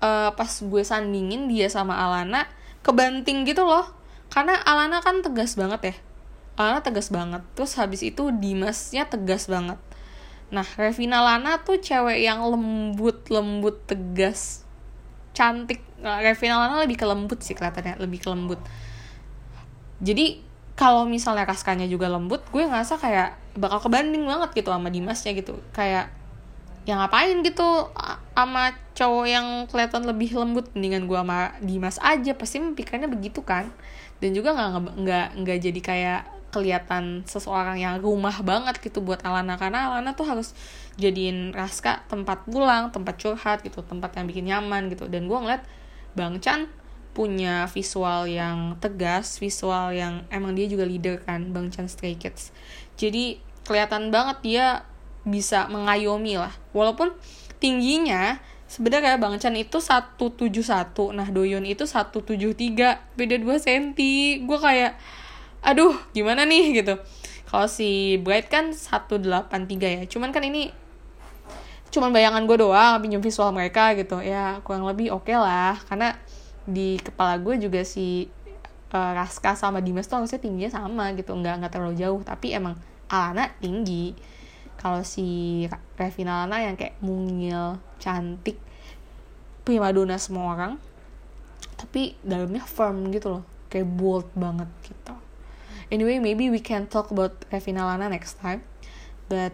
uh, pas gue sandingin dia sama Alana kebanting gitu loh karena Alana kan tegas banget ya. Alana tegas banget. Terus habis itu Dimasnya tegas banget. Nah Revina Lana tuh cewek yang lembut lembut tegas cantik. Nah, Revina Lana lebih ke lembut sih kelihatannya lebih ke lembut. Jadi kalau misalnya Raskanya juga lembut gue ngerasa kayak bakal kebanding banget gitu sama Dimasnya gitu. Kayak yang ngapain gitu? Sama cowok yang kelihatan lebih lembut mendingan gue sama Dimas aja. Pasti pikirnya begitu kan dan juga nggak nggak nggak jadi kayak kelihatan seseorang yang rumah banget gitu buat Alana karena Alana tuh harus jadiin Raska tempat pulang tempat curhat gitu tempat yang bikin nyaman gitu dan gue ngeliat Bang Chan punya visual yang tegas, visual yang emang dia juga leader kan, Bang Chan Stray Kids. Jadi kelihatan banget dia bisa mengayomi lah. Walaupun tingginya sebenarnya Bang Chan itu 171, nah Doyon itu 173, beda 2 cm. Gue kayak aduh, gimana nih? gitu. Kalau si Bright kan 183 ya. Cuman kan ini cuman bayangan gue doang pinjam visual mereka gitu. Ya kurang lebih oke okay lah. Karena di kepala gue juga si uh, Raska sama Dimas tuh harusnya tingginya sama gitu. Nggak nggak terlalu jauh. Tapi emang Alana tinggi kalau si Revina Alana yang kayak mungil cantik primadona semua orang tapi dalamnya firm gitu loh kayak bold banget gitu. Anyway maybe we can talk about Revina Lana next time but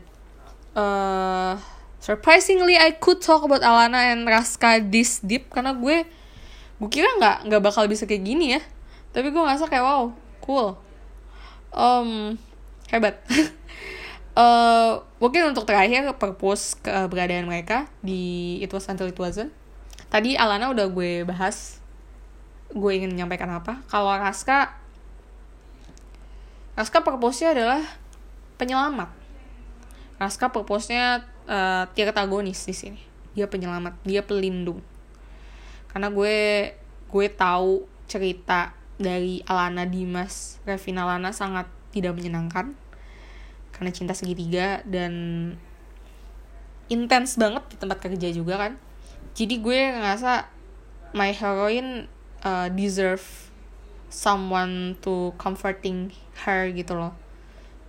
uh, surprisingly I could talk about Alana and Raska this deep karena gue gue kira nggak nggak bakal bisa kayak gini ya. Tapi gue ngerasa kayak wow cool. Um hebat uh, mungkin untuk terakhir purpose keberadaan mereka di It Was Until It Wasn't. Tadi Alana udah gue bahas gue ingin menyampaikan apa. Kalau Raska Raska purpose-nya adalah penyelamat. Raska purpose-nya uh, antagonis di sini. Dia penyelamat dia pelindung. Karena gue gue tahu cerita dari Alana Dimas Revina Lana sangat tidak menyenangkan karena cinta segitiga dan intens banget di tempat kerja juga kan. Jadi gue ngerasa my heroine uh, deserve someone to comforting her gitu loh.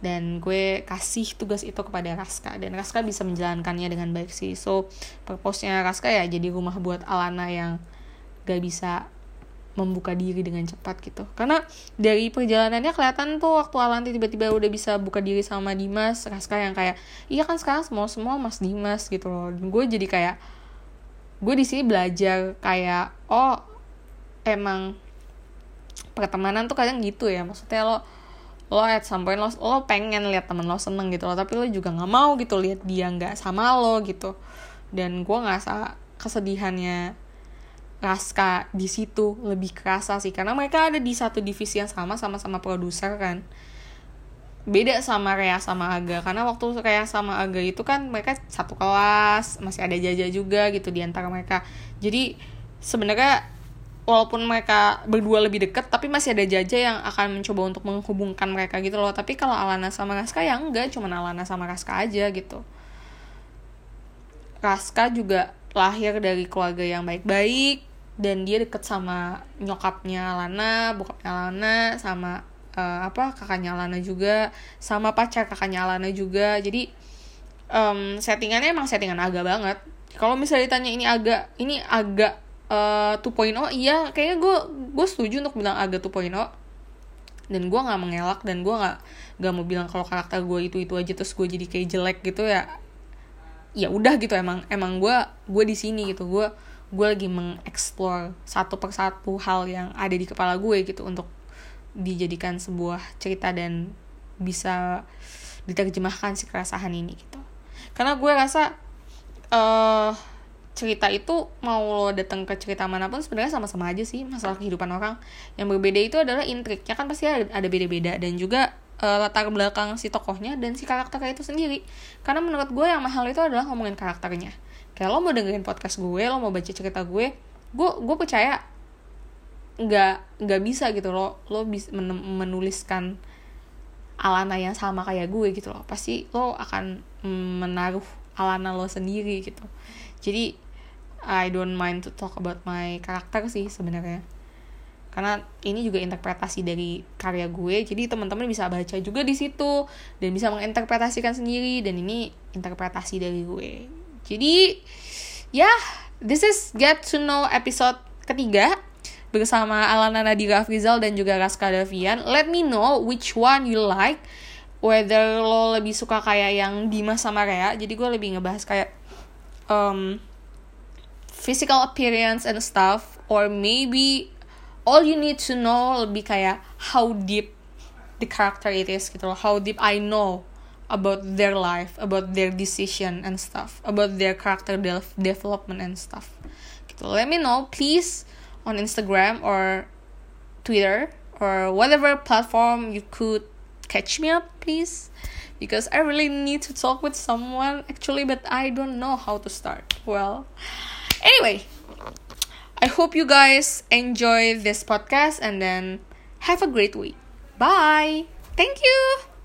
Dan gue kasih tugas itu kepada Raska dan Raska bisa menjalankannya dengan baik sih. So purpose-nya Raska ya jadi rumah buat Alana yang gak bisa membuka diri dengan cepat gitu. Karena dari perjalanannya kelihatan tuh waktu Alanti tiba-tiba udah bisa buka diri sama Dimas Raska yang kayak iya kan sekarang semua semua Mas Dimas gitu loh. Gue jadi kayak gue di sini belajar kayak oh emang pertemanan tuh kadang gitu ya. Maksudnya lo lo at some point lo, lo pengen lihat temen lo seneng gitu loh tapi lo juga nggak mau gitu lihat dia nggak sama lo gitu. Dan gue ngerasa kesedihannya Raska di situ lebih kerasa sih. Karena mereka ada di satu divisi yang sama sama-sama produser kan. Beda sama Rea sama Aga. Karena waktu Rea sama Aga itu kan mereka satu kelas masih ada Jaja juga gitu di antara mereka. Jadi sebenarnya walaupun mereka berdua lebih deket tapi masih ada Jaja yang akan mencoba untuk menghubungkan mereka gitu loh. Tapi kalau Alana sama Raska ya enggak. Cuma Alana sama Raska aja gitu. Raska juga lahir dari keluarga yang baik-baik dan dia deket sama nyokapnya Lana, bokapnya Lana, sama uh, apa kakaknya Lana juga, sama pacar kakaknya Lana juga. Jadi um, settingannya emang settingan agak banget. Kalau misalnya ditanya ini agak ini agak uh, 2.0, iya kayaknya gue gue setuju untuk bilang agak 2.0 dan gue nggak mengelak dan gue nggak nggak mau bilang kalau karakter gue itu itu aja terus gue jadi kayak jelek gitu ya ya udah gitu emang emang gue gue di sini gitu gue gue lagi mengeksplor satu persatu hal yang ada di kepala gue gitu untuk dijadikan sebuah cerita dan bisa diterjemahkan si keresahan ini gitu. Karena gue rasa uh, cerita itu mau lo datang ke cerita mana pun sebenarnya sama-sama aja sih masalah kehidupan orang. Yang berbeda itu adalah intriknya kan pasti ada, ada beda-beda dan juga uh, latar belakang si tokohnya dan si karakternya itu sendiri. Karena menurut gue yang mahal itu adalah ngomongin karakternya kayak lo mau dengerin podcast gue lo mau baca cerita gue gue gue percaya nggak nggak bisa gitu lo lo bisa menuliskan Alana yang sama kayak gue gitu loh. Pasti lo akan menaruh Alana lo sendiri gitu. Jadi I don't mind to talk about my karakter sih sebenarnya. Karena ini juga interpretasi dari karya gue jadi teman-teman bisa baca juga di situ dan bisa menginterpretasikan sendiri dan ini interpretasi dari gue jadi ya yeah, this is get to know episode ketiga bersama Alana Nadira Afrizal dan juga Raska Davian. Let me know which one you like. Whether lo lebih suka kayak yang Dimas sama Rea. Jadi gue lebih ngebahas kayak um, physical appearance and stuff. Or maybe all you need to know lebih kayak how deep the character it is gitu loh. How deep I know about their life, about their decision and stuff, about their character de development and stuff. Gitu. Let me know, please, on Instagram or Twitter or whatever platform you could catch me up, please. Because I really need to talk with someone actually, but I don't know how to start. Well, anyway, I hope you guys enjoy this podcast and then have a great week. Bye. Thank you.